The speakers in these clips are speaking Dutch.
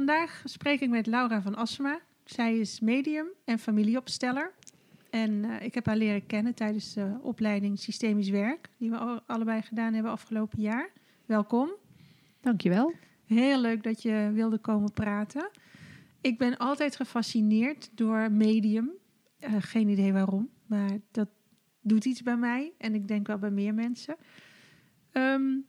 Vandaag spreek ik met Laura van Assema. Zij is medium en familieopsteller. En uh, ik heb haar leren kennen tijdens de opleiding Systemisch Werk, die we allebei gedaan hebben afgelopen jaar. Welkom. Dankjewel. Heel leuk dat je wilde komen praten. Ik ben altijd gefascineerd door medium. Uh, geen idee waarom, maar dat doet iets bij mij en ik denk wel bij meer mensen. Um,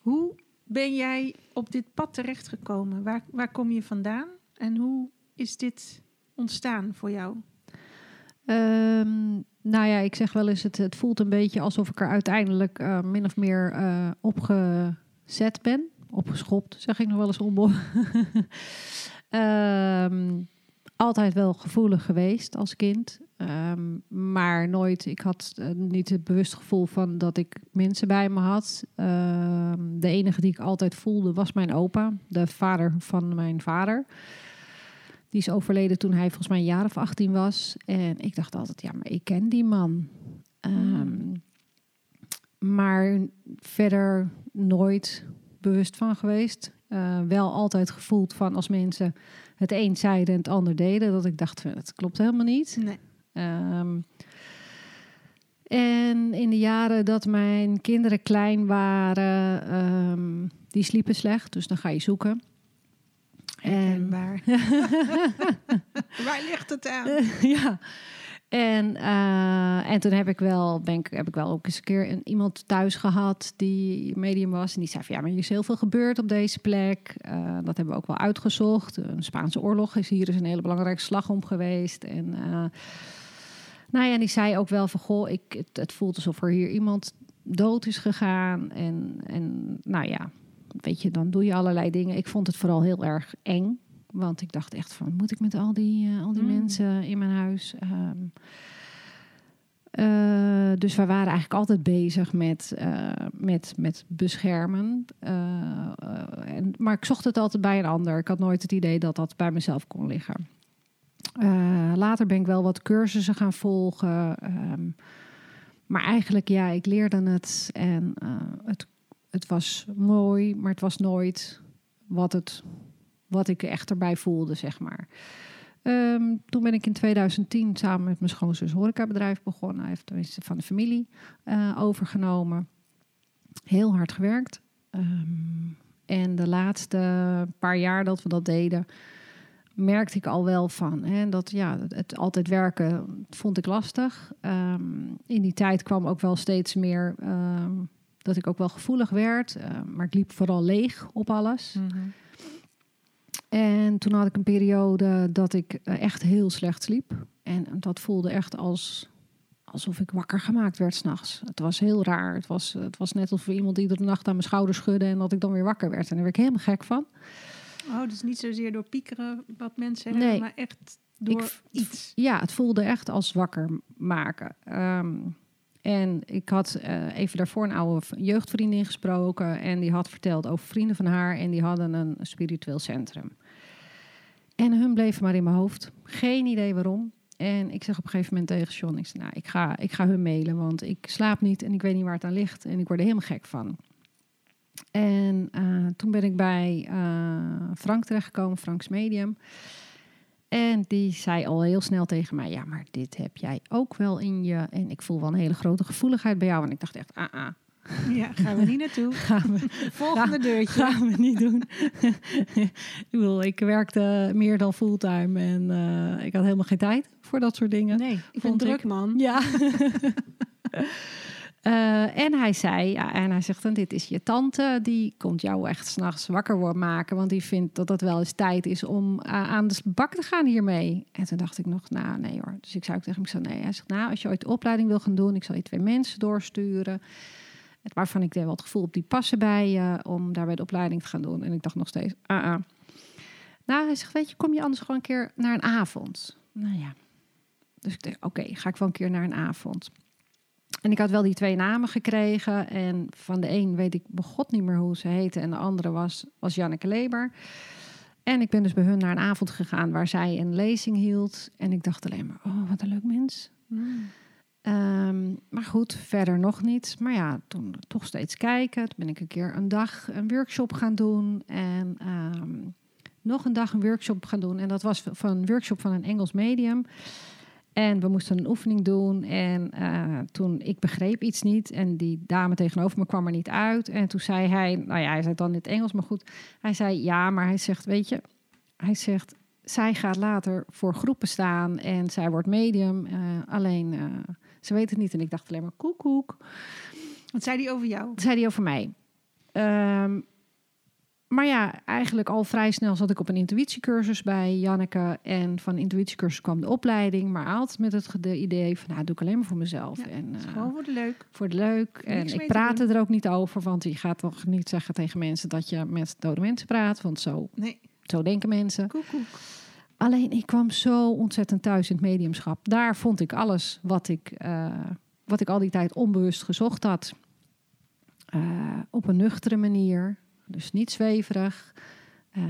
hoe ben jij op dit pad terechtgekomen? Waar, waar kom je vandaan en hoe is dit ontstaan voor jou? Um, nou ja, ik zeg wel eens, het, het voelt een beetje alsof ik er uiteindelijk uh, min of meer uh, opgezet ben. Opgeschopt, zeg ik nog wel eens om. altijd wel gevoelig geweest als kind. Um, maar nooit, ik had uh, niet het bewust gevoel van dat ik mensen bij me had. Um, de enige die ik altijd voelde was mijn opa, de vader van mijn vader. Die is overleden toen hij volgens mij een jaar of 18 was. En ik dacht altijd, ja, maar ik ken die man. Um, maar verder nooit bewust van geweest. Uh, wel altijd gevoeld van als mensen het een zeiden en het ander deden, dat ik dacht, het klopt helemaal niet. Nee. Um, en in de jaren dat mijn kinderen klein waren, um, die sliepen slecht, dus dan ga je zoeken. En waar? waar ligt het aan? ja. En, uh, en toen heb ik wel, ben ik, heb ik wel ook eens een keer een, iemand thuis gehad die medium was. En die zei van ja, maar er is heel veel gebeurd op deze plek. Uh, dat hebben we ook wel uitgezocht. Een Spaanse oorlog is hier is een hele belangrijke slag om geweest. En uh, nou ja, en die zei ook wel van goh, ik, het, het voelt alsof er hier iemand dood is gegaan. En, en nou ja, weet je, dan doe je allerlei dingen. Ik vond het vooral heel erg eng. Want ik dacht echt van, moet ik met al die, uh, al die mm. mensen in mijn huis? Um, uh, dus we waren eigenlijk altijd bezig met, uh, met, met beschermen. En, maar ik zocht het altijd bij een ander. Ik had nooit het idee dat dat bij mezelf kon liggen. later ben ik wel wat cursussen gaan volgen. Um, maar eigenlijk, ja, ik leerde het en het, het was mooi, maar het was nooit wat het wat ik echt erbij voelde, zeg maar. Um, toen ben ik in 2010 samen met mijn schoonzus horecabedrijf begonnen. Hij heeft tenminste van de familie uh, overgenomen. Heel hard gewerkt. Um, en de laatste paar jaar dat we dat deden, merkte ik al wel van. Hè, dat ja, het altijd werken vond ik lastig. Um, in die tijd kwam ook wel steeds meer dat ik ook wel gevoelig werd. Maar ik liep vooral leeg op alles. -hmm. En toen had ik een periode dat ik eh, echt heel slecht sliep. En dat voelde echt als, alsof ik wakker gemaakt werd s'nachts. Het was heel raar. Het was, het was net alsof iemand die de nacht aan mijn schouder schudde en dat ik dan weer wakker werd. En daar werd ik helemaal gek van. Oh, dus niet zozeer door piekeren wat mensen nee. hebben, maar echt door ik, iets. Ja, het voelde echt als wakker maken. Um, en ik had uh, even daarvoor een oude jeugdvriendin gesproken. En die had verteld over vrienden van haar. En die hadden een spiritueel centrum. En hun bleven maar in mijn hoofd. Geen idee waarom. En ik zeg op een gegeven moment tegen John: ik, zeg, nou, ik, ga, ik ga hun mailen, want ik slaap niet en ik weet niet waar het aan ligt. En ik word er helemaal gek van. En uh, toen ben ik bij uh, Frank terechtgekomen, Franks Medium. En die zei al heel snel tegen mij: Ja, maar dit heb jij ook wel in je. En ik voel wel een hele grote gevoeligheid bij jou. En ik dacht echt: Ah, ah Ja, gaan we niet naartoe. Gaan we, Volgende deurtje. gaan we niet doen. ik bedoel, ik werkte meer dan fulltime en eh, ik had helemaal geen tijd voor dat soort dingen. Nee, ik ben Vond druk ik. man. Ja. Eh, en hij zei, ja, en hij zegt dan, dit is je tante, die komt jou echt s'nachts wakker worden maken, want die vindt dat het wel eens tijd is om eh, aan de bak te gaan hiermee. En toen dacht ik nog, nou nee hoor. Dus ik zei ook tegen hem, ik zei, nee. Hij zegt, nou, als je ooit de opleiding wil gaan doen, ik zal je twee mensen doorsturen, waarvan ik wel het gevoel op die passen bij je, om daar bij de opleiding te gaan doen. En ik dacht nog steeds, ah, ah. Nou, hij zegt, weet je, kom je anders gewoon een keer naar een avond? Nou ja. Dus ik dacht, oké, ga ik wel een keer naar een avond. En ik had wel die twee namen gekregen. En van de een weet ik begot niet meer hoe ze heette. En de andere was, was Janneke Leber. En ik ben dus bij hun naar een avond gegaan waar zij een lezing hield. En ik dacht alleen maar, oh, wat een leuk mens. Mm. Ehm, maar goed, verder nog niet. Maar ja, toen toch steeds kijken. Toen ben ik een keer een dag een workshop gaan doen. En ehm, nog een dag een workshop gaan doen. En dat was van een workshop van een Engels medium. En we moesten een oefening doen. En eh, toen, ik begreep iets niet. En die dame tegenover me kwam er niet uit. En toen zei hij, nou ja, hij zei dan in het Engels, maar goed. Hij zei, ja, maar hij zegt, weet je, hij zegt, zij gaat later voor groepen staan. En zij wordt medium. eh, alleen, eh, ze weet het niet. En ik dacht alleen maar, koek, koek. Wat zei die over jou? Dat zei hij over mij. Ehm, maar ja, eigenlijk al vrij snel zat ik op een intuïtiecursus bij Janneke. En van de intuïtiecursus kwam de opleiding. Maar altijd met het idee van, nou, doe ik alleen maar voor mezelf. Ja, en, eh, gewoon voor de leuk. voor de leuk. En ik te praatte er ook niet over. Want je gaat toch niet zeggen tegen mensen dat je met dode mensen praat. Want zo, Nee, zo denken mensen. Alleen ik kwam zo ontzettend thuis in het mediumschap. Daar vond ik alles wat ik, eh, wat ik al die tijd onbewust gezocht had. Eh, op een nuchtere manier. Dus niet zweverig. Eh,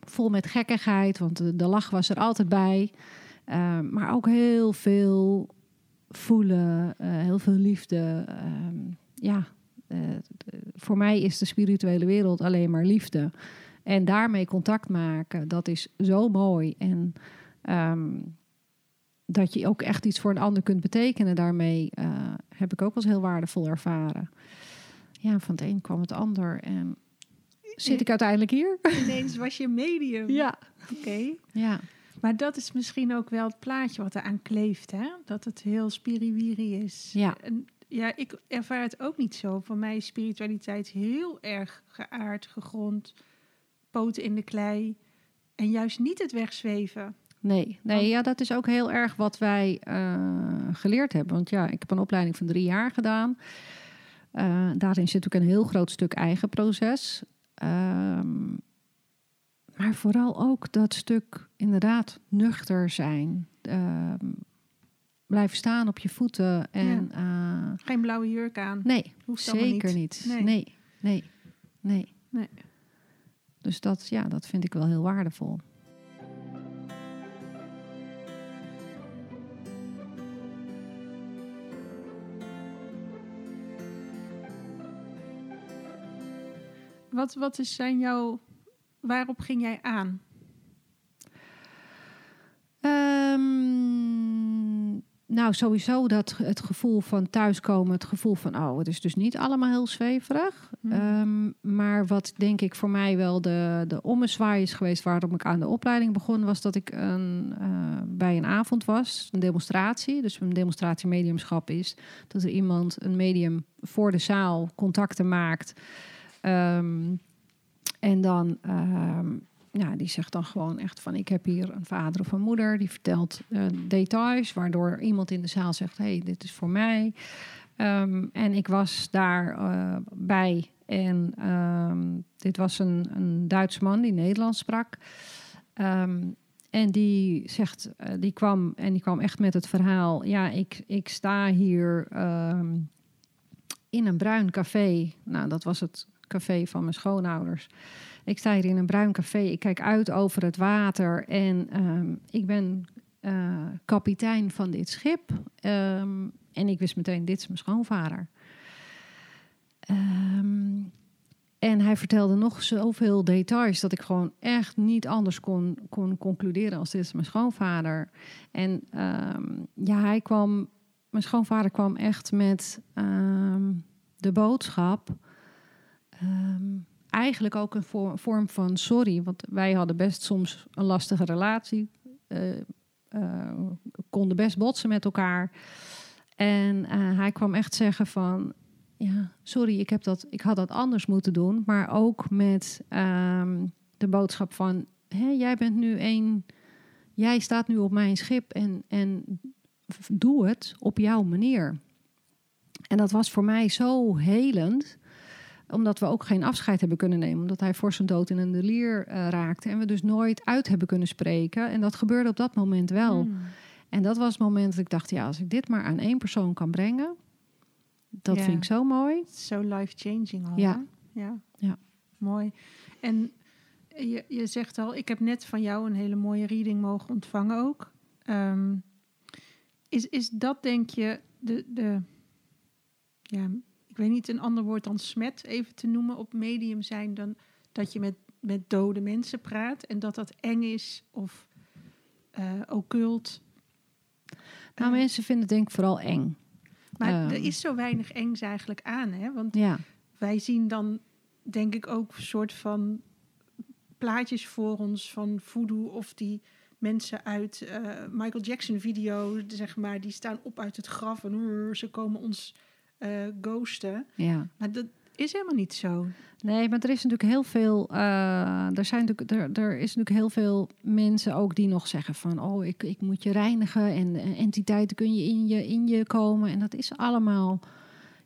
vol met gekkigheid, want de, de lach was er altijd bij. Maar ook heel veel voelen, heel veel liefde. Ehm, ja, voor mij is de spirituele wereld alleen maar liefde. En daarmee contact maken, dat is zo mooi. En ehm, dat je ook echt iets voor een ander kunt betekenen daarmee, eh, heb ik ook als heel waardevol ervaren. Ja, van het een kwam het ander. En zit ik uiteindelijk hier? Ineens was je medium. Ja. Oké. Ja. Maar dat is misschien ook wel het plaatje wat eraan kleeft, hè? Dat het heel spiriwiri is. Ja. En ja, ik ervaar het ook niet zo. Voor mij is spiritualiteit heel erg geaard, gegrond, poten in de klei. En juist niet het wegzweven. Nee, nee ja, dat is ook heel erg wat wij eh, geleerd hebben. Want ja, ik heb een opleiding van drie jaar gedaan. Eh, daarin zit ook een heel groot stuk eigen proces. Ehm, maar vooral ook dat stuk inderdaad nuchter zijn. Ehm, blijven staan op je voeten. En eh, Geen blauwe jurk aan. nee, Hoeft zeker niet. niet. Nee. Nee, nee, nee. Nee. Dus dat, ja, dat vind ik wel heel waardevol. Wat, wat is zijn jouw... Waarop ging jij aan? Ehm, nou, sowieso dat het gevoel van thuiskomen, het gevoel van, oh, het is dus niet allemaal heel zweverig. Hmm. Ehm, maar wat denk ik voor mij wel de, de ommezwaai is geweest waarom ik aan de opleiding begon, was dat ik een, eh, bij een avond was, een demonstratie. Dus een demonstratie mediumschap is dat er iemand, een medium, voor de zaal contacten maakt. Ehm, en dan, ehm, ja, die zegt dan gewoon echt van... ik heb hier een vader of een moeder, die vertelt eh, details... waardoor iemand in de zaal zegt, hey, dit is voor mij. Ehm, en ik was daar eh, bij en ehm, dit was een, een Duits man die Nederlands sprak... Ehm, en die zegt, eh, die kwam en die kwam echt met het verhaal. Ja, ik, ik sta hier in een bruin café. Nou, dat was het café van mijn schoonouders. Ik sta hier in een bruin café. Ik kijk uit over het water. En ehm, ik ben eh, kapitein van dit schip. Ehm, en ik wist meteen, dit is mijn schoonvader. Ehm, en hij vertelde nog zoveel details dat ik gewoon echt niet anders kon, kon concluderen als dit is mijn schoonvader. En ja, hij kwam, mijn schoonvader kwam echt met de boodschap ehm, eigenlijk ook een vorm van sorry. Want wij hadden best soms een lastige relatie. eh, konden best botsen met elkaar. En eh, hij kwam echt zeggen van... Ja, sorry, ik, heb dat, ik had dat anders moeten doen. Maar ook met ehm, de boodschap van... Hè, jij bent nu een... Jij staat nu op mijn schip en, en doe het op jouw manier. En dat was voor mij zo helend omdat we ook geen afscheid hebben kunnen nemen. Omdat hij voor zijn dood in een delier eh, raakte. En we dus nooit uit hebben kunnen spreken. En dat gebeurde op dat moment wel. Mm. En dat was het moment dat ik dacht... ja, als ik dit maar aan één persoon kan brengen... dat Ja. vind ik zo mooi. Zo life-changing al. Ja. ja. Ja. Mooi. En je, je zegt al, ik heb net van jou een hele mooie reading mogen ontvangen ook. Ehm, is, is dat denk je de, de, ja, ik weet niet een ander woord dan smet even te noemen op medium zijn dan dat je met, met dode mensen praat en dat dat eng is of eh occult. Nou, Eh, mensen vinden het denk ik vooral eng. maar ehm. er is zo weinig engs eigenlijk aan, hè? Want Ja, wij zien dan denk ik ook een soort van plaatjes voor ons van voodoo of die mensen uit eh, Michael Jackson video, zeg maar, die staan op uit het graf en "Urr, ze komen ons eh ghosten. ja. Maar dat is helemaal niet zo. Nee, maar er is natuurlijk heel veel. eh, er, zijn natuurlijk, er, er is natuurlijk heel veel mensen ook die nog zeggen van oh, ik, ik moet je reinigen en eh, entiteiten kun je in, je in je komen. En dat is allemaal.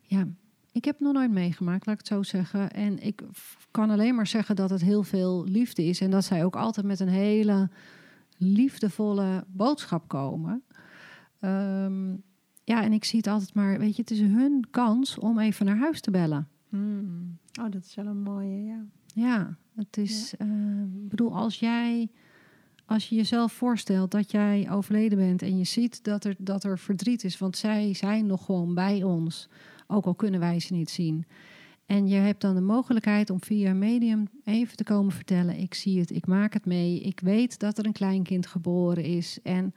Ja, ik heb het nog nooit meegemaakt, laat ik het zo zeggen. En ik kan alleen maar zeggen dat het heel veel liefde is. En dat zij ook altijd met een hele liefdevolle boodschap komen. Ehm, ja, en ik zie het altijd maar, weet je, het is hun kans om even naar huis te bellen. Hmm. Oh, dat is wel een mooie, ja. Ja, het is. eh, Ik bedoel, als jij. Als je jezelf voorstelt dat jij overleden bent en je ziet dat er, dat er verdriet is, want zij zijn nog gewoon bij ons, ook al kunnen wij ze niet zien. En je hebt dan de mogelijkheid om via medium even te komen vertellen: Ik zie het, ik maak het mee, ik weet dat er een kleinkind geboren is. En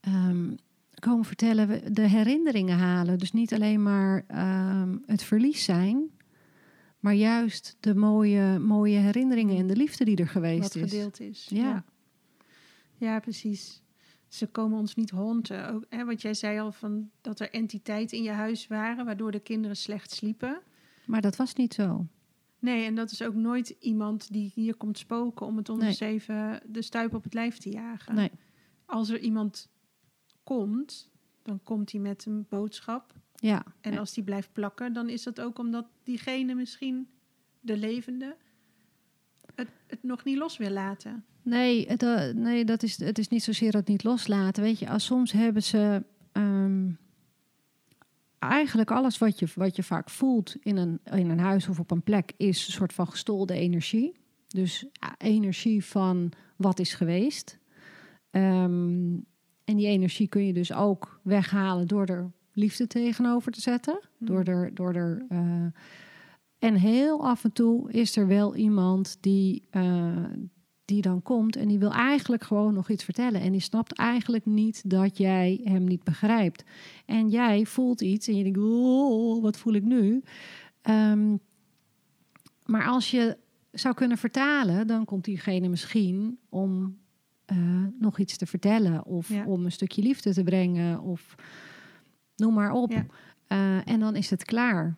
ehm, komen vertellen, we- de herinneringen halen. Dus niet alleen maar ehm, het verlies zijn, maar juist de mooie, mooie herinneringen en de liefde die er geweest Wat is. gedeeld is. Ja. ja. Ja, precies. Ze komen ons niet honten. Ook, hè, wat jij zei al, van dat er entiteiten in je huis waren... waardoor de kinderen slecht sliepen. Maar dat was niet zo. Nee, en dat is ook nooit iemand die hier komt spoken... om het Nee. eens even de stuip op het lijf te jagen. Nee. Als er iemand komt, dan komt hij met een boodschap. Ja. En als die blijft plakken, dan is dat ook omdat diegene misschien, de levende... Het, het nog niet los wil laten. Nee, het, eh, nee dat is, het is niet zozeer het niet loslaten. Weet je, als soms hebben ze. ehm, eigenlijk alles wat je, wat je vaak voelt in een, in een huis of op een plek is een soort van gestolde energie. Dus ja, energie van wat is geweest. Ehm, en die energie kun je dus ook weghalen door er liefde tegenover te zetten. Door er. Door er eh, en heel af en toe is er wel iemand die, eh, die dan komt en die wil eigenlijk gewoon nog iets vertellen. En die snapt eigenlijk niet dat jij hem niet begrijpt. En jij voelt iets en je denkt, oh, wat voel ik nu? Ehm, maar als je zou kunnen vertalen, dan komt diegene misschien om eh, nog iets te vertellen. Of Ja. om een stukje liefde te brengen. Of noem maar op. Ja. Eh, en dan is het klaar.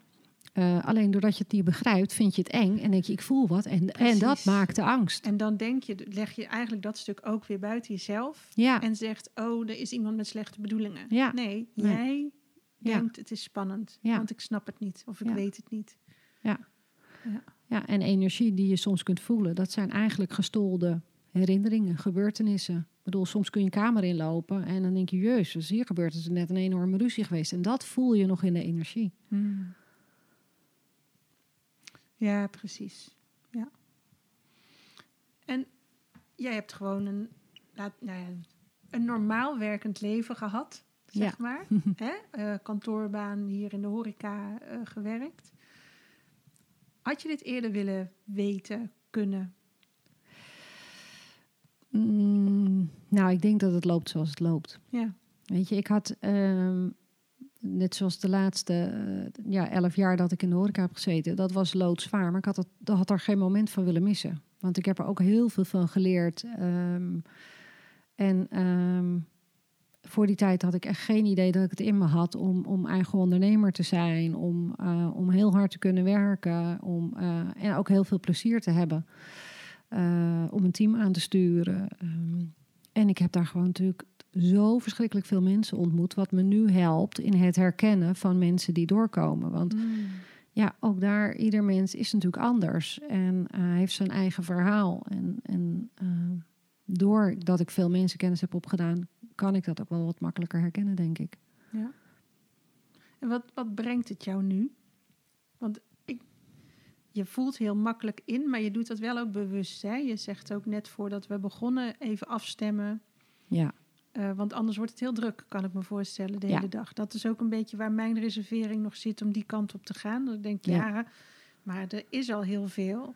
Eh, alleen doordat je het niet begrijpt, vind je het eng. En denk je, ik voel wat. En, en dat maakt de angst. En dan denk je, leg je eigenlijk dat stuk ook weer buiten jezelf. Ja, En zegt, oh, er is iemand met slechte bedoelingen. Ja. Nee, Nee. jij Ja. denkt het is spannend. Ja. Want ik snap het niet. Of ik Ja. weet het niet. ja, en energie die je soms kunt voelen, dat zijn eigenlijk gestolde herinneringen, gebeurtenissen. Ik bedoel, soms kun je een kamer inlopen en dan denk je, jezus, hier gebeurt het net een enorme ruzie geweest. En dat voel je nog in de energie. Hmm. Ja, precies. Ja. En jij hebt gewoon een, laat, nou ja, een normaal werkend leven gehad, zeg Ja. maar. Hè? Eh, kantoorbaan hier in de horeca eh, gewerkt. Had je dit eerder willen weten, kunnen? Mm, nou, ik denk dat het loopt zoals het loopt. Ja. Weet je, ik had. ehm, net zoals de laatste eh, ja, elf jaar dat ik in de horeca heb gezeten, dat was loodzwaar. Maar ik had, het, dat had er geen moment van willen missen. Want ik heb er ook heel veel van geleerd. Ehm, en ehm, voor die tijd had ik echt geen idee dat ik het in me had om, om eigen ondernemer te zijn, om, eh, om heel hard te kunnen werken, om, eh, en ook heel veel plezier te hebben, uh, om een team aan te sturen. Ehm, en ik heb daar gewoon natuurlijk zo verschrikkelijk veel mensen ontmoet, wat me nu helpt in het herkennen van mensen die doorkomen. Want Mm. ja, ook daar, ieder mens is natuurlijk anders en uh, heeft zijn eigen verhaal. En, en uh, doordat ik veel mensenkennis heb opgedaan, kan ik dat ook wel wat makkelijker herkennen, denk ik. Ja. En wat, wat brengt het jou nu? Want je voelt heel makkelijk in, maar je doet dat wel ook bewust. Hè? Je zegt ook net voordat we begonnen even afstemmen. Ja. Uh, want anders wordt het heel druk, kan ik me voorstellen, de ja. hele dag. Dat is ook een beetje waar mijn reservering nog zit om die kant op te gaan. Dat ik denk, ja, ja maar er is al heel veel.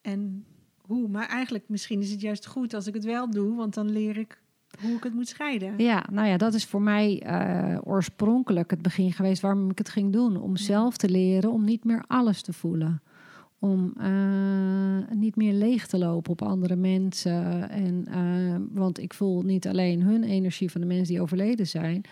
En hoe? Maar eigenlijk, misschien is het juist goed als ik het wel doe, want dan leer ik hoe ik het moet scheiden. Ja, nou ja, dat is voor mij uh, oorspronkelijk het begin geweest waarom ik het ging doen. Om zelf te leren om niet meer alles te voelen. Om uh, niet meer leeg te lopen op andere mensen. En, uh, want ik voel niet alleen hun energie van de mensen die overleden zijn.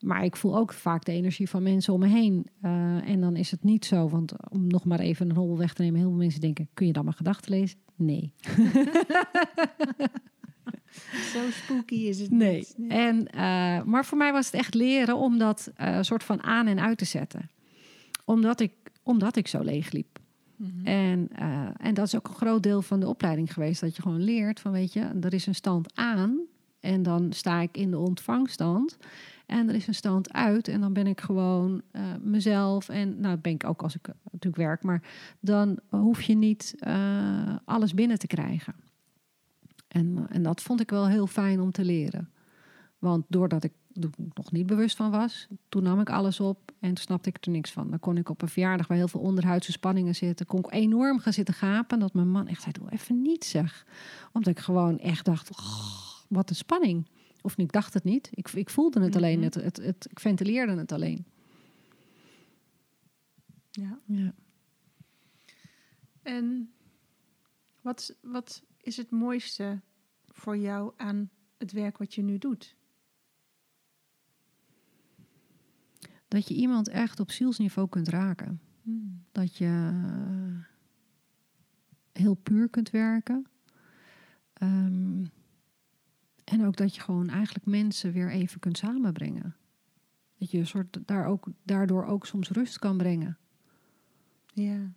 Maar ik voel ook vaak de energie van mensen om me heen. Uh, en dan is het niet zo, want om nog maar even een hobbel weg te nemen, heel veel mensen denken: kun je dan maar gedachten lezen? Nee. Zo spooky is het nee. niet. Nee. En, uh, maar voor mij was het echt leren om dat uh, soort van aan en uit te zetten. Omdat ik, omdat ik zo leeg liep. Mm -hmm. en, uh, en dat is ook een groot deel van de opleiding geweest. Dat je gewoon leert van, weet je, er is een stand aan. En dan sta ik in de ontvangstand. En er is een stand uit. En dan ben ik gewoon uh, mezelf. En nou ben ik ook als ik natuurlijk werk. Maar dan hoef je niet uh, alles binnen te krijgen. En, en dat vond ik wel heel fijn om te leren. Want doordat ik er nog niet bewust van was, toen nam ik alles op en snapte ik er niks van. Dan kon ik op een verjaardag waar heel veel onderhuidse spanningen zitten, kon ik enorm gaan zitten gapen. Dat mijn man echt zei, doe even niet zeg. Omdat ik gewoon echt dacht, oh, wat een spanning. Of ik dacht het niet, ik, ik voelde het alleen, het, het, het, ik ventileerde het alleen. Ja. ja. En wat, wat is het mooiste voor jou aan het werk wat je nu doet? Dat je iemand echt op zielsniveau kunt raken. Hmm. Dat je heel puur kunt werken. Um, en ook dat je gewoon eigenlijk mensen weer even kunt samenbrengen. Dat je een soort daar ook, daardoor ook soms rust kan brengen. Ja.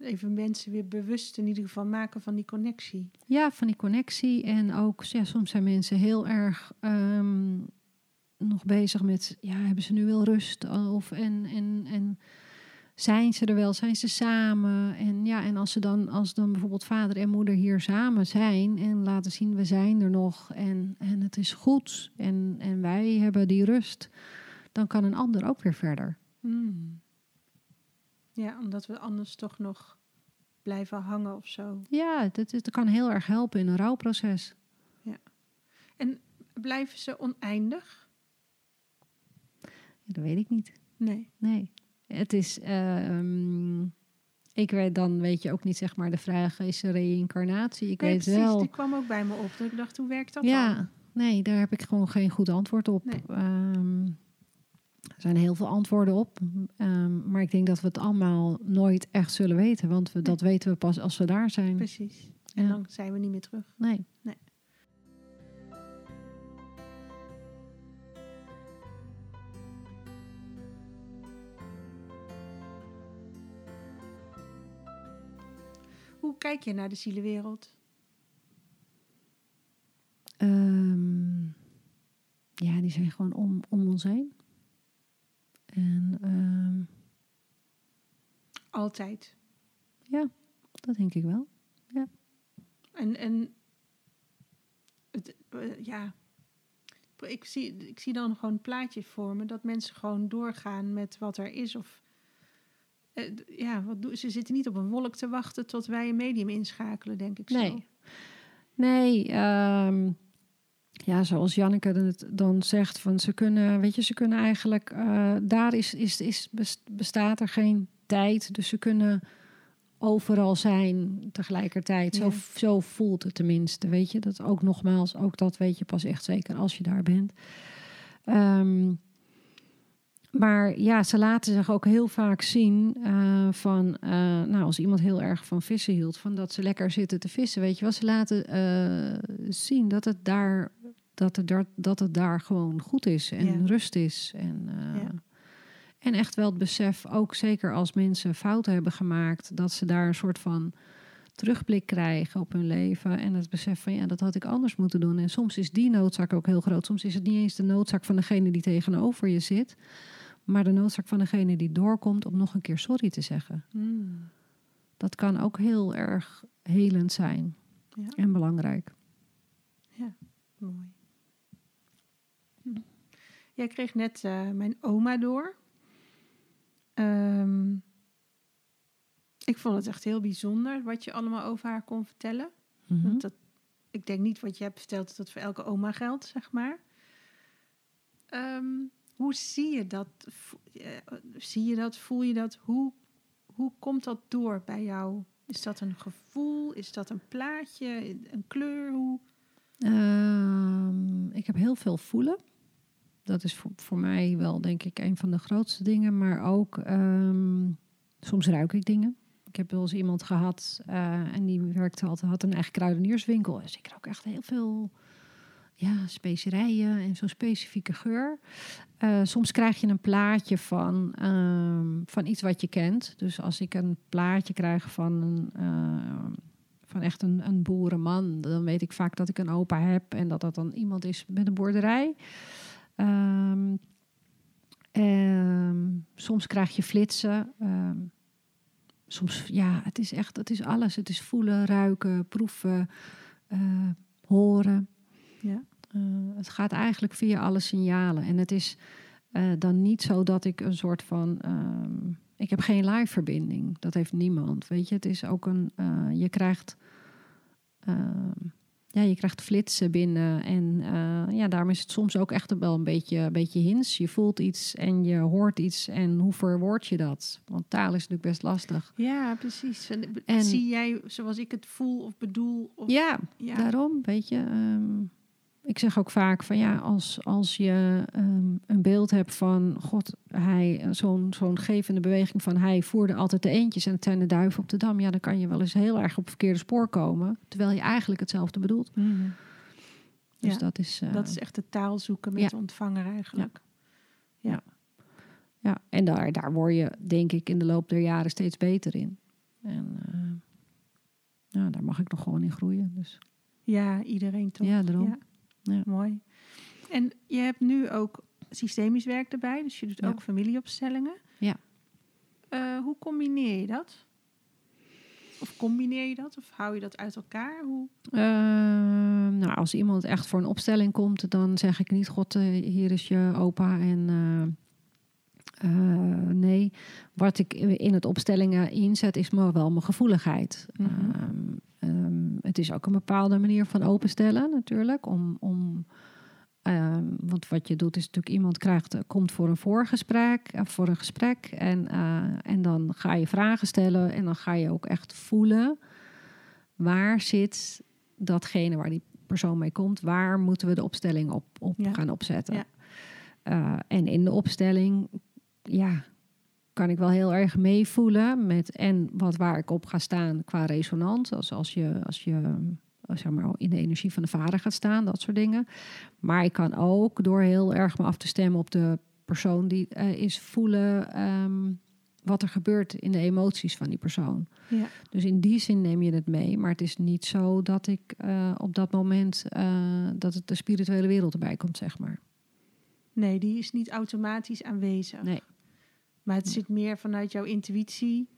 Even mensen weer bewust in ieder geval maken van die connectie. Ja, van die connectie. En ook, ja, soms zijn mensen heel erg um, nog bezig met, ja, hebben ze nu wel rust? Of en, en, en zijn ze er wel? Zijn ze samen? En ja, en als ze dan, als dan bijvoorbeeld vader en moeder hier samen zijn en laten zien, we zijn er nog en, en het is goed en, en wij hebben die rust, dan kan een ander ook weer verder. Hmm. Ja, omdat we anders toch nog blijven hangen of zo. Ja, dat, dat kan heel erg helpen in een rouwproces. Ja. En blijven ze oneindig? Ja, dat weet ik niet. Nee. Nee. Het is. Uh, um, ik weet dan, weet je ook niet, zeg maar, de vraag is reïncarnatie. Ik nee, weet precies, wel. Die kwam ook bij me op. Dat ik dacht, hoe werkt dat ja, dan? nee, daar heb ik gewoon geen goed antwoord op. Nee. Um, er zijn heel veel antwoorden op. Um, maar ik denk dat we het allemaal nooit echt zullen weten. Want we, dat weten we pas als we daar zijn. Precies. En Ja. dan zijn we niet meer terug. Nee. Nee. Hoe kijk je naar de zielenwereld? Ehm, ja, die zijn gewoon om, om ons heen. En ehm, Altijd. ja, dat denk ik wel. En, en het, eh, ja, ik zie, ik zie dan gewoon een plaatje voor me dat mensen gewoon doorgaan met wat er is. Of eh, ja, wat doen, ze zitten niet op een wolk te wachten tot wij een medium inschakelen, denk ik Nee. zo. Nee, ehm, ja, zoals Janneke het dan zegt, van ze kunnen, weet je, ze kunnen eigenlijk, eh, daar is, is, is, bestaat er geen tijd. Dus ze kunnen overal zijn tegelijkertijd. Zo, zo voelt het tenminste, weet je. Dat ook nogmaals, ook dat weet je pas echt zeker als je daar bent. Um, maar ja, ze laten zich ook heel vaak zien uh, van, uh, nou, als iemand heel erg van vissen hield, van dat ze lekker zitten te vissen, weet je wat? Ze laten uh, zien dat het daar, dat het daar, dat het daar gewoon goed is en ja. rust is. En, ja. en echt wel het besef, ook zeker als mensen fouten hebben gemaakt, dat ze daar een soort van terugblik krijgen op hun leven. En het besef van ja, dat had ik anders moeten doen. En soms is die noodzaak ook heel groot. Soms is het niet eens de noodzaak van degene die tegenover je zit maar de noodzaak van degene die doorkomt om nog een keer sorry te zeggen. Hmm. Dat kan ook heel erg helend zijn ja. en belangrijk. Ja, mooi. Hm. Jij kreeg net uh, mijn oma door. Um, ik vond het echt heel bijzonder wat je allemaal over haar kon vertellen. Mm -hmm. dat, ik denk niet wat je hebt verteld dat dat voor elke oma geldt, zeg maar. Um, hoe zie je dat? Eh, zie je dat? Voel je dat? Hoe, hoe komt dat door bij jou? Is dat een gevoel? Is dat een plaatje? Een kleur? Hoe? Ehm, ik heb heel veel voelen. Dat is voor, voor mij wel, denk ik, een van de grootste dingen. Maar ook um, soms ruik ik dingen. Ik heb wel eens iemand gehad uh, en die werkte altijd, had een eigen kruidenierswinkel. Dus ik rook echt heel veel ja, specerijen en zo'n specifieke geur. Uh, soms krijg je een plaatje van, uh, van iets wat je kent. Dus als ik een plaatje krijg van, een, uh, van echt een, een boerenman, dan weet ik vaak dat ik een opa heb en dat dat dan iemand is met een boerderij. Um, soms krijg je flitsen. Ehm, soms, ja, het is echt, het is alles. Het is voelen, ruiken, proeven, eh, horen. Ja. Uh, het gaat eigenlijk via alle signalen. En het is uh, dan niet zo dat ik een soort van. Um, ik heb geen live verbinding. Dat heeft niemand. Weet je, het is ook een. Uh, je krijgt. ja, je krijgt flitsen binnen. En ja, daarom is het soms ook echt wel een beetje, een beetje hins. Je voelt iets en je hoort iets. En hoe verwoord je dat? Want taal is natuurlijk best lastig. Ja, precies. En, zie jij zoals ik het voel of bedoel? Of, ja, ja, daarom, weet je. Um, ik zeg ook vaak van ja, als, als je um, een beeld hebt van God, hij, zo'n zo'n gevende beweging van hij voerde altijd de eentjes en het zijn de duiven op de dam, ja, dan kan je wel eens heel erg op het verkeerde spoor komen, terwijl je eigenlijk hetzelfde bedoelt. Mm. Dus ja, dat is. Uh, dat is echt de taal zoeken met ja. de ontvanger eigenlijk. Ja. ja. Ja, en daar, daar word je, denk ik, in de loop der jaren steeds beter in. En uh, ja, daar mag ik nog gewoon in groeien. Dus. Ja, iedereen toch? Ja, daarom. Ja. Mooi. En je hebt nu ook systemisch werk erbij, dus je doet ook familieopstellingen. Ja. Uh, hoe combineer je dat? Of combineer je dat? Of hou je dat uit elkaar? Hoe? Uh, nou, als iemand echt voor een opstelling komt, dan zeg ik niet: God, uh, hier is je opa. En nee, wat ik in het opstellingen inzet, is maar wel mijn gevoeligheid. Mm -hmm. Um, het is ook een bepaalde manier van openstellen natuurlijk. Om, om, um, want wat je doet is natuurlijk iemand krijgt, komt voor een voorgesprek, uh, voor een gesprek. En, uh, en dan ga je vragen stellen en dan ga je ook echt voelen waar zit datgene waar die persoon mee komt. Waar moeten we de opstelling op, op ja. gaan opzetten. Ja. Uh, en in de opstelling ja, kan ik wel heel erg meevoelen met en wat waar ik op ga staan qua resonant. Als, als je, als je eh, zeg maar, in de energie van de vader gaat staan, dat soort dingen. Maar ik kan ook door heel erg me af te stemmen op de persoon die uh, is voelen um, wat er gebeurt in de emoties van die persoon. Ja. Dus in die zin neem je het mee. Maar het is niet zo dat ik uh, op dat moment dat het de spirituele wereld erbij komt, zeg maar. Nee, die is niet automatisch aanwezig. Nee. Maar het zit meer vanuit jouw intuïtie.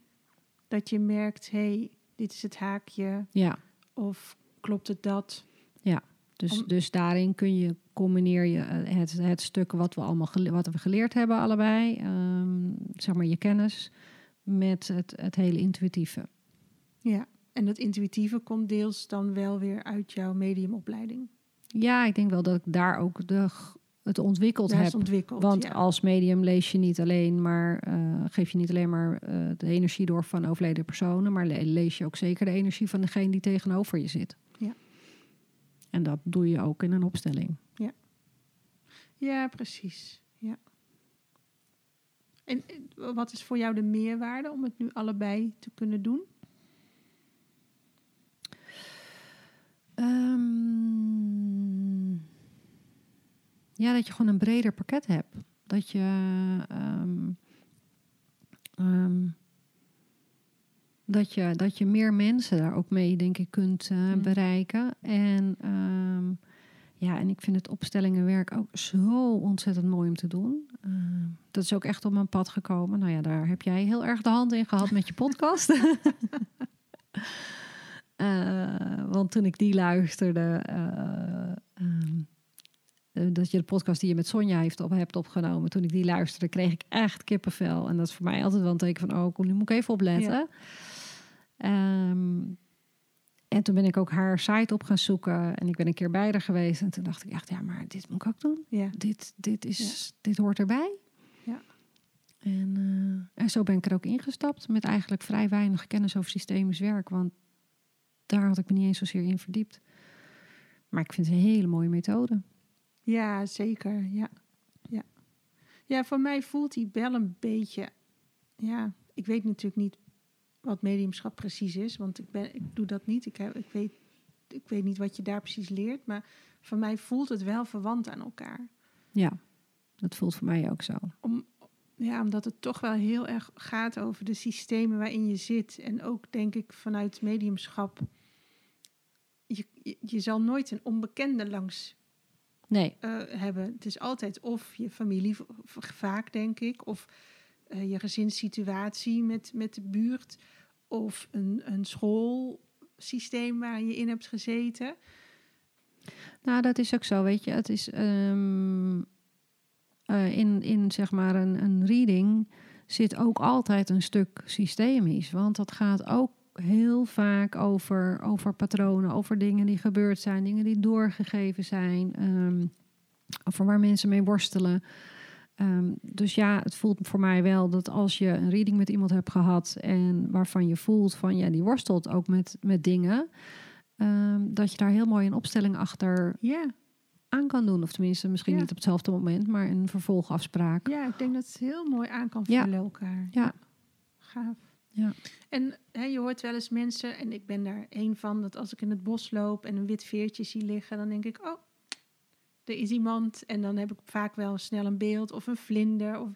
Dat je merkt, hé, hey, dit is het haakje. Ja. Of klopt het dat? Ja, dus, dus daarin kun je combineer je eh, het, het stuk wat we allemaal wat we geleerd hebben, allebei, um, zeg maar je kennis, met het, het hele intuïtieve. Ja, en dat intuïtieve komt deels dan wel weer uit jouw mediumopleiding. Ja, ik denk wel dat ik daar ook de, het ontwikkeld Daar is heb. het ontwikkeld. Want ja. als medium lees je niet alleen maar, eh, geef je niet alleen maar eh, de energie door van overleden personen, maar le- lees je ook zeker de energie van degene die tegenover je zit. Ja. En dat doe je ook in een opstelling. Ja, precies. Ja. En eh, wat is voor jou de meerwaarde om het nu allebei te kunnen doen? Ehm, ja, dat je gewoon een breder pakket hebt. Dat je. ehm, ehm, dat je, dat je meer mensen daar ook mee, denk ik, kunt eh, bereiken. En ehm, ja, en ik vind het opstellingenwerk ook zo ontzettend mooi om te doen. Dat is ook echt op mijn pad gekomen. Nou ja, daar heb jij heel erg de hand in gehad met je podcast. Eh, want toen ik die luisterde, eh, dat je de podcast die je met Sonja heeft op, hebt opgenomen, toen ik die luisterde, kreeg ik echt kippenvel. En dat is voor mij altijd wel een teken van, oh, kom, nu moet ik even opletten. Ehm, en toen ben ik ook haar site op gaan zoeken en ik ben een keer bij haar geweest. En toen dacht ik echt, ja, maar dit moet ik ook doen. Ja. Dit, dit, is, dit hoort erbij. Ja. En, eh, en zo ben ik er ook ingestapt met eigenlijk vrij weinig kennis over systemisch werk. Want daar had ik me niet eens zozeer in verdiept. Maar ik vind het een hele mooie methode. Ja, zeker. Ja. Ja. ja, voor mij voelt die wel een beetje. Ja, ik weet natuurlijk niet wat mediumschap precies is, want ik, ben, ik doe dat niet. Ik, heb, ik, weet, ik weet niet wat je daar precies leert, maar voor mij voelt het wel verwant aan elkaar. Ja, dat voelt voor mij ook zo. Om, ja, omdat het toch wel heel erg gaat over de systemen waarin je zit. En ook denk ik vanuit mediumschap. Je, je, je zal nooit een onbekende langs Nee, eh, hebben. Het is altijd of je familie, vaak denk ik, of eh, je gezinssituatie met, met de buurt, of een, een schoolsysteem waar je in hebt gezeten. nou dat is ook zo, weet je. Het is ehm, eh, in, in zeg maar een, een reading zit ook altijd een stuk systemisch. Want dat gaat ook heel vaak over, over patronen, over dingen die gebeurd zijn, dingen die doorgegeven zijn, ehm, over waar mensen mee worstelen. Ehm, dus ja, het voelt voor mij wel dat als je een reading met iemand hebt gehad en waarvan je voelt van ja, die worstelt ook met, met dingen, ehm, dat je daar heel mooi een opstelling achter aan kan doen. Of tenminste, misschien Ja. niet op hetzelfde moment, maar een vervolgafspraak. ja, ik denk dat het heel mooi aan kan Ja. vullen elkaar. Ja. Gaaf. Ja. En je hoort wel eens mensen, en ik ben daar één van, dat als ik in het bos loop en een wit veertje zie liggen, dan denk ik, oh, er is iemand. En dan heb ik vaak wel snel een beeld of een vlinder. Of,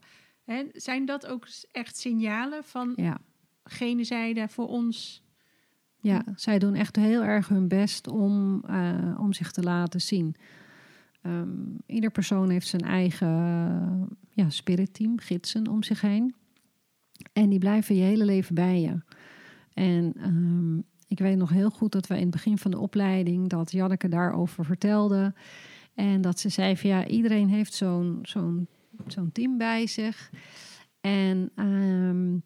zijn dat ook echt signalen van Ja. gene zijde voor ons? Ja, zij doen echt heel erg hun best om, eh, om zich te laten zien. Ehm, ieder persoon heeft zijn eigen ja, spiritteam, gidsen om zich heen. En die blijven je hele leven bij je. En ehm, ik weet nog heel goed dat we in het begin van de opleiding... dat Janneke daarover vertelde. En dat ze zei van ja, iedereen heeft zo'n zo'n zo'n team bij zich. En, ehm,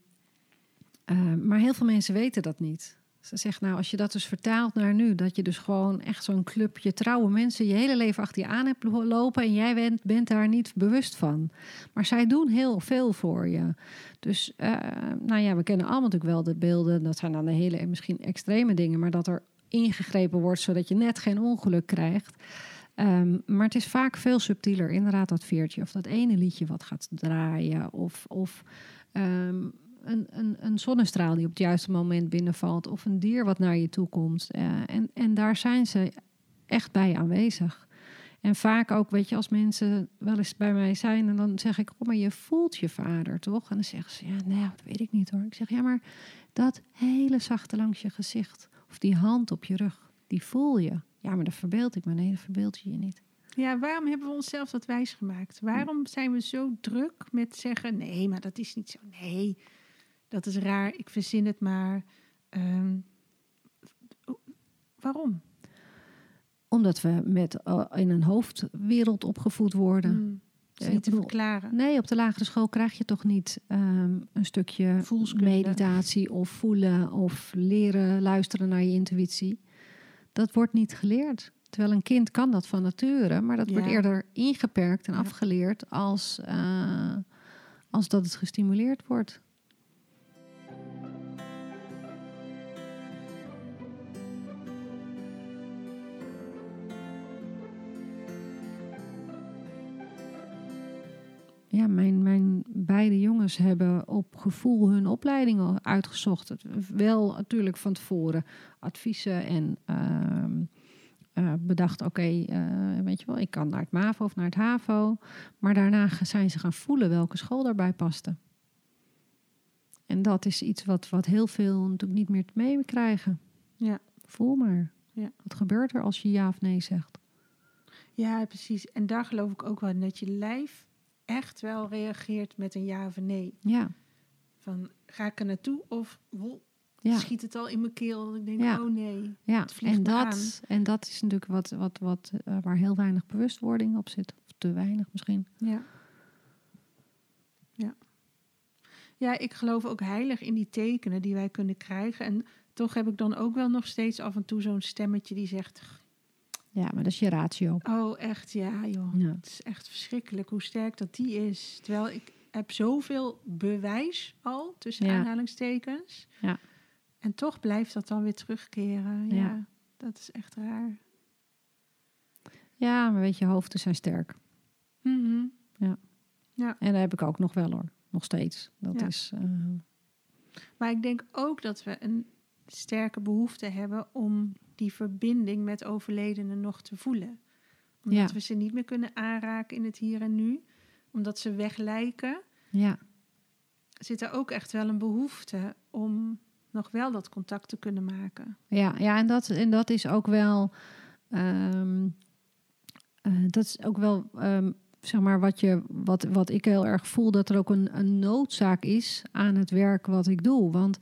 eh, maar heel veel mensen weten dat niet. Ze zegt, nou, als je dat dus vertaalt naar nu, dat je dus gewoon echt zo'n clubje trouwe mensen je hele leven achter je aan hebt lo- lopen en jij bent, bent daar niet bewust van. Maar zij doen heel veel voor je. Dus, eh, nou ja, we kennen allemaal natuurlijk wel de beelden, dat zijn dan de hele misschien extreme dingen, maar dat er ingegrepen wordt zodat je net geen ongeluk krijgt. Ehm, maar het is vaak veel subtieler, inderdaad, dat veertje of dat ene liedje wat gaat draaien of. of ehm, een, een, een zonnestraal die op het juiste moment binnenvalt. Of een dier wat naar je toe komt. Eh, en, en daar zijn ze echt bij aanwezig. En vaak ook, weet je, als mensen wel eens bij mij zijn... en dan zeg ik, oh, maar je voelt je vader, toch? En dan zeggen ze, ja, nee, dat weet ik niet hoor. Ik zeg, ja, maar dat hele zachte langs je gezicht... of die hand op je rug, die voel je. Ja, maar dat verbeeld ik me. Nee, dat verbeeld je je niet. Ja, waarom hebben we onszelf dat wijsgemaakt? Waarom zijn we zo druk met zeggen: nee, maar dat is niet zo. Nee, dat is raar. Ik verzin het maar. Ehm, waarom? Omdat we met, eh, in een hoofdwereld opgevoed worden. Hmm, is niet te verklaren. Nee, op de lagere school krijg je toch niet ehm, een stukje meditatie of voelen of leren luisteren naar je intuïtie. dat wordt niet geleerd. Terwijl een kind kan dat van nature, maar dat wordt eerder ingeperkt en Ja. afgeleerd als, eh, als dat het gestimuleerd wordt. Ja, mijn, mijn beide jongens hebben op gevoel hun opleidingen uitgezocht. Wel natuurlijk van tevoren adviezen en ehm, eh, bedacht, oké, eh, weet je wel, ik kan naar het MAVO of naar het HAVO. Maar daarna zijn ze gaan voelen welke school daarbij paste. En dat is iets wat, wat heel veel natuurlijk niet meer te meekrijgen. Ja. Voel maar. Ja. Wat gebeurt er als je ja of nee zegt? Ja, precies. En daar geloof ik ook wel in dat je lijf echt wel reageert met een ja of nee. Ja, Van ga ik er naartoe of ja. schiet het al in mijn keel? Ik denk, Ja. oh nee. Ja, en dat, en dat is natuurlijk wat, wat, wat, eh, waar heel weinig bewustwording op zit. Of te weinig misschien. Ja. Ja. Ja, ik geloof ook heilig in die tekenen die wij kunnen krijgen. En toch heb ik dan ook wel nog steeds af en toe zo'n stemmetje die zegt... Ja, maar dat is je ratio. Oh, echt, ja joh. Ja. Het is echt verschrikkelijk hoe sterk dat die is. Terwijl ik heb zoveel bewijs al, tussen Ja. aanhalingstekens. Ja. En toch blijft dat dan weer terugkeren. Ja, Ja. dat is echt raar. Ja, maar weet je, hoofden zijn sterk. Mhm. En dat heb ik ook nog wel hoor. Nog steeds. Dat Ja. is. eh, Maar ik denk ook dat we een sterke behoefte hebben om die verbinding met overledenen nog te voelen. Omdat Ja. we ze niet meer kunnen aanraken in het hier en nu. Omdat ze weglijken. ja, Zit er ook echt wel een behoefte om nog wel dat contact te kunnen maken. ja, ja en, dat, en dat is ook wel. ehm, eh, dat is ook wel. ehm, zeg maar wat, je, wat, wat ik heel erg voel, dat er ook een, een noodzaak is aan het werk wat ik doe. Want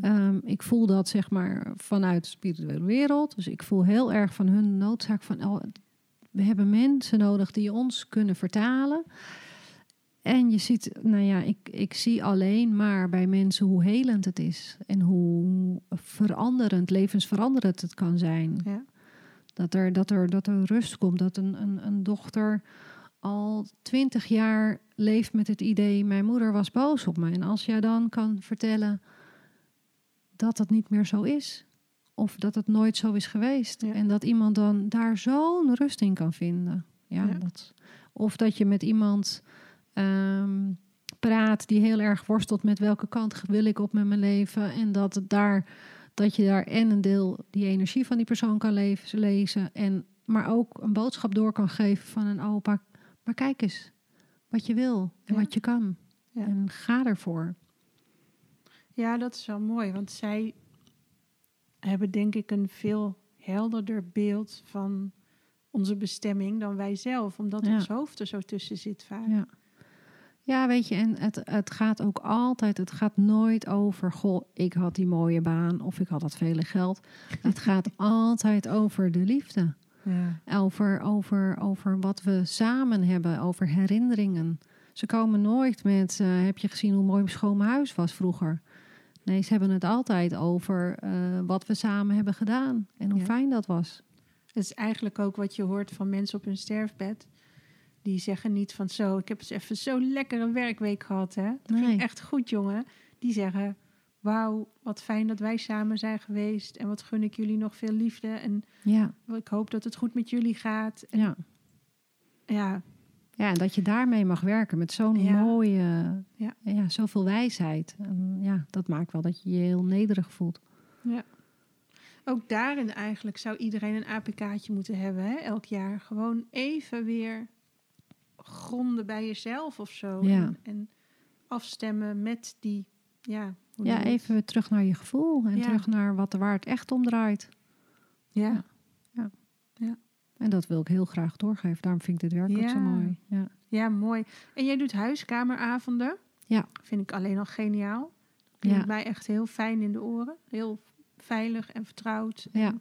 Ehm, ik voel dat zeg maar vanuit de spirituele wereld. Dus ik voel heel erg van hun noodzaak van oh, we hebben mensen nodig die ons kunnen vertalen. En je ziet, nou ja, ik, ik zie alleen maar bij mensen hoe helend het is en hoe veranderend, levensveranderend het kan zijn. Ja. Dat er, dat er, dat er rust komt, dat een, een, een dochter al twintig jaar leeft met het idee: mijn moeder was boos op me. En als jij dan kan vertellen dat het niet meer zo is, of dat het nooit zo is geweest, Ja. en dat iemand dan daar zo'n rust in kan vinden. Ja, Ja. Dat, of dat je met iemand ehm, praat die heel erg worstelt met welke kant wil ik op met mijn leven, en dat het daar dat je daar en een deel die energie van die persoon kan lezen. En, maar ook een boodschap door kan geven van een opa. Maar kijk eens wat je wil en Ja. wat je kan. Ja. En ga ervoor. ja, dat is wel mooi. Want zij hebben denk ik een veel helderder beeld van onze bestemming dan wij zelf. Omdat Ja. ons hoofd er zo tussen zit vaak. Ja. Ja, weet je, en het, het gaat ook altijd, het gaat nooit over, goh, ik had die mooie baan of ik had dat vele geld. Het gaat altijd over de liefde. Ja. Over, over, over wat we samen hebben, over herinneringen. Ze komen nooit met, eh, heb je gezien hoe mooi schoon mijn huis was vroeger? Nee, ze hebben het altijd over eh, wat we samen hebben gedaan en hoe Ja. fijn dat was. Dat is eigenlijk ook wat je hoort van mensen op hun sterfbed. Die zeggen niet van zo, ik heb eens even zo'n lekkere werkweek gehad. Hè? Dat Nee. ging echt goed, jongen. Die zeggen, wauw, wat fijn dat wij samen zijn geweest. En wat gun ik jullie nog veel liefde. En Ja, ik hoop dat het goed met jullie gaat. En ja. ja, ja, en dat je daarmee mag werken met zo'n Ja. mooie, Ja. ja. zoveel wijsheid. En ja, dat maakt wel dat je je heel nederig voelt. ja. Ook daarin eigenlijk zou iedereen een APK'tje moeten hebben, hè? elk jaar. Gewoon even weer gronden bij jezelf of zo. Ja. En, en afstemmen met die, ja... Ja, even terug naar je gevoel en Ja. terug naar wat, waar het echt om draait. Ja. En dat wil ik heel graag doorgeven. Daarom vind ik dit werk ook zo Ja. mooi. Ja. Ja, mooi. En jij doet huiskameravonden. Ja. Vind ik alleen al geniaal. Klinkt Ja. mij echt heel fijn in de oren. Heel veilig en vertrouwd. Ja.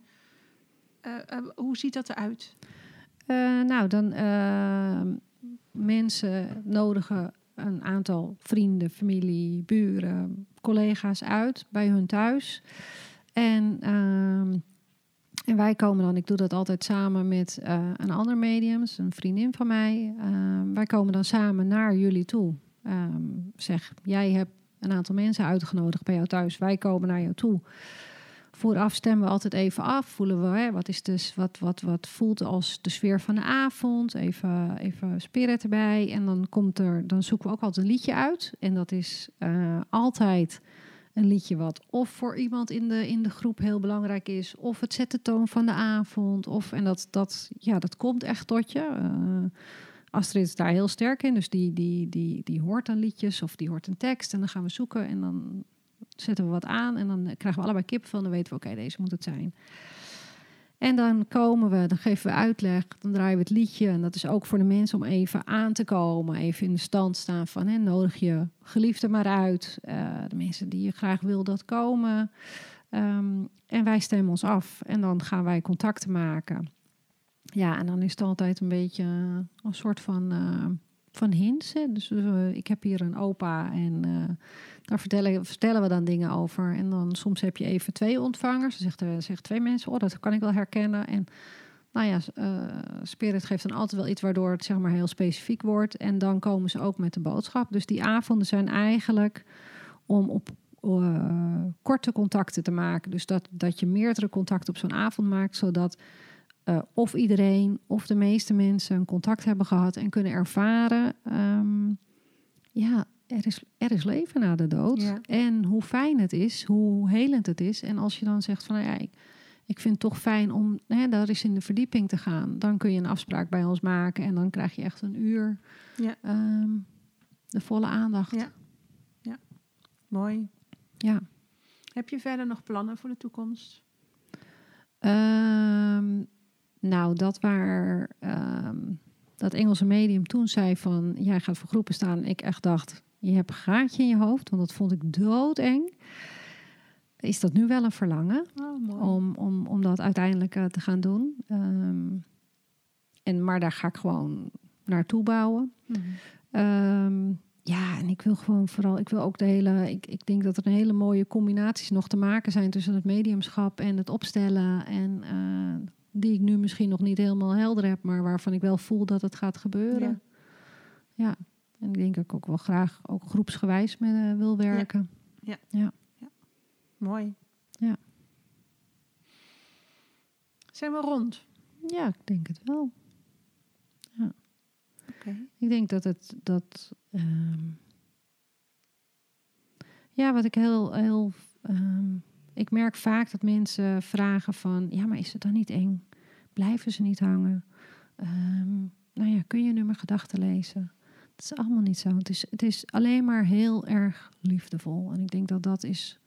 Eh, eh, hoe ziet dat eruit? Eh, nou, dan mensen nodigen een aantal vrienden, familie, buren, collega's uit bij hun thuis. En ehm, En wij komen dan, ik doe dat altijd samen met eh, een ander medium, dus een vriendin van mij. Ehm, wij komen dan samen naar jullie toe. Ehm, zeg, jij hebt een aantal mensen uitgenodigd bij jou thuis. Wij komen naar jou toe. Vooraf stemmen we altijd even af. Voelen we, hè, wat, is dus, wat, wat, wat voelt als de sfeer van de avond? Even, even spirit erbij. En dan, komt er, dan zoeken we ook altijd een liedje uit. En dat is eh, altijd een liedje wat of voor iemand in de, in de groep heel belangrijk is, of het zet de toon van de avond. Of, en dat, dat, ja, dat komt echt tot je. Uh, Astrid is daar heel sterk in, dus die, die, die, die hoort dan liedjes of die hoort een tekst. En dan gaan we zoeken en dan zetten we wat aan en dan krijgen we allebei kip van. Dan weten we, oké, deze moet het zijn. En dan komen we, dan geven we uitleg, dan draaien we het liedje. En dat is ook voor de mensen om even aan te komen, even in de stand staan van hè, nodig je geliefde maar uit. Uh, de mensen die je graag wil dat komen. Um, en wij stemmen ons af en dan gaan wij contacten maken. Ja, en dan is het altijd een beetje een soort van, uh, van hints. Dus uh, ik heb hier een opa en daar vertellen, vertellen we dan dingen over. En dan soms heb je even twee ontvangers. Dan zegt, zegt twee mensen, oh, dat kan ik wel herkennen. En nou ja, uh, Spirit geeft dan altijd wel iets waardoor het zeg maar heel specifiek wordt. En dan komen ze ook met de boodschap. Dus die avonden zijn eigenlijk om op korte contacten te maken. Dus dat, dat je meerdere contacten op zo'n avond maakt, zodat uh, of iedereen of de meeste mensen een contact hebben gehad en kunnen ervaren. Um, ja, er is, er is leven na de dood. En hoe fijn het is, hoe helend het is. En als je dan zegt van nou ja, ik, ik vind het toch fijn om hè, daar eens in de verdieping te gaan. Dan kun je een afspraak bij ons maken en dan krijg je echt een uur ja. um, de volle aandacht. Ja. ja, mooi. Ja. Heb je verder nog plannen voor de toekomst? Um, nou, dat waar um, dat Engelse medium toen zei van jij gaat voor groepen staan. Ik echt dacht, je hebt een gaatje in je hoofd, want dat vond ik doodeng. Is dat nu wel een verlangen oh, om, om, om dat uiteindelijk uh, te gaan doen? Um, en, maar daar ga ik gewoon naartoe bouwen. Mm -hmm. um, ja, en ik wil gewoon vooral, ik wil ook de hele, ik, ik denk dat er een hele mooie combinaties nog te maken zijn tussen het mediumschap en het opstellen. En uh, die ik nu misschien nog niet helemaal helder heb, maar waarvan ik wel voel dat het gaat gebeuren. Ja. ja. En ik denk dat ik ook wel graag ook groepsgewijs met uh, wil werken. Ja. Ja. ja. Mooi. Ja. Zijn we rond? Ja, ik denk het wel. Ja. Okay. Ik denk dat het dat. Um, ja, wat ik heel. heel um, ik merk vaak dat mensen vragen van. Ja, maar is het dan niet eng? Blijven ze niet hangen? Um, nou ja, kun je nu mijn gedachten lezen? Het is allemaal niet zo. Het is, het is alleen maar heel erg liefdevol. En ik denk dat dat is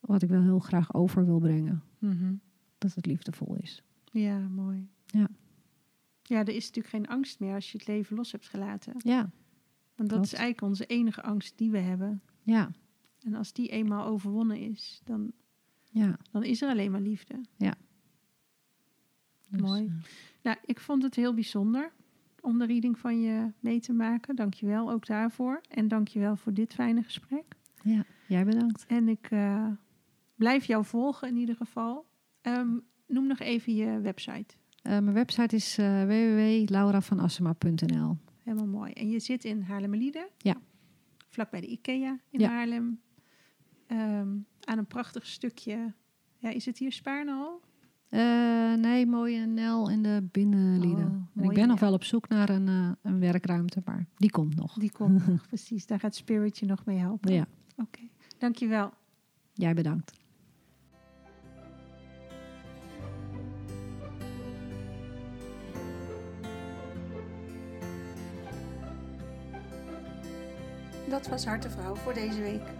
wat ik wel heel graag over wil brengen. Mm -hmm. Dat het liefdevol is. Ja, mooi. Ja. Ja, er is natuurlijk geen angst meer als je het leven los hebt gelaten. Ja. Want dat Klopt. is eigenlijk onze enige angst die we hebben. Ja. En als die eenmaal overwonnen is, dan, ja. dan is er alleen maar liefde. Ja. Dus, Mooi. Uh... Nou, ik vond het heel bijzonder om de reading van je mee te maken. Dank je wel ook daarvoor. En dank je wel voor dit fijne gesprek. Ja, jij bedankt. En ik uh, blijf jou volgen in ieder geval. Um, noem nog even je website. Uh, mijn website is uh, www.lauravanassema.nl Helemaal mooi. En je zit in Haarlemmerlieden? Ja. Vlak bij de IKEA in Ja. Haarlem. Um, aan een prachtig stukje... Ja, is het hier Spaarnehal? Uh, nee, mooie Nel in de binnenlieden. Oh, ik ben nog wel op zoek naar een, uh, een werkruimte, maar die komt nog. Die komt nog, precies. Daar gaat Spirit je nog mee helpen. Ja, Oké, dankjewel. jij bedankt. Dat was Hartevrouw voor deze week.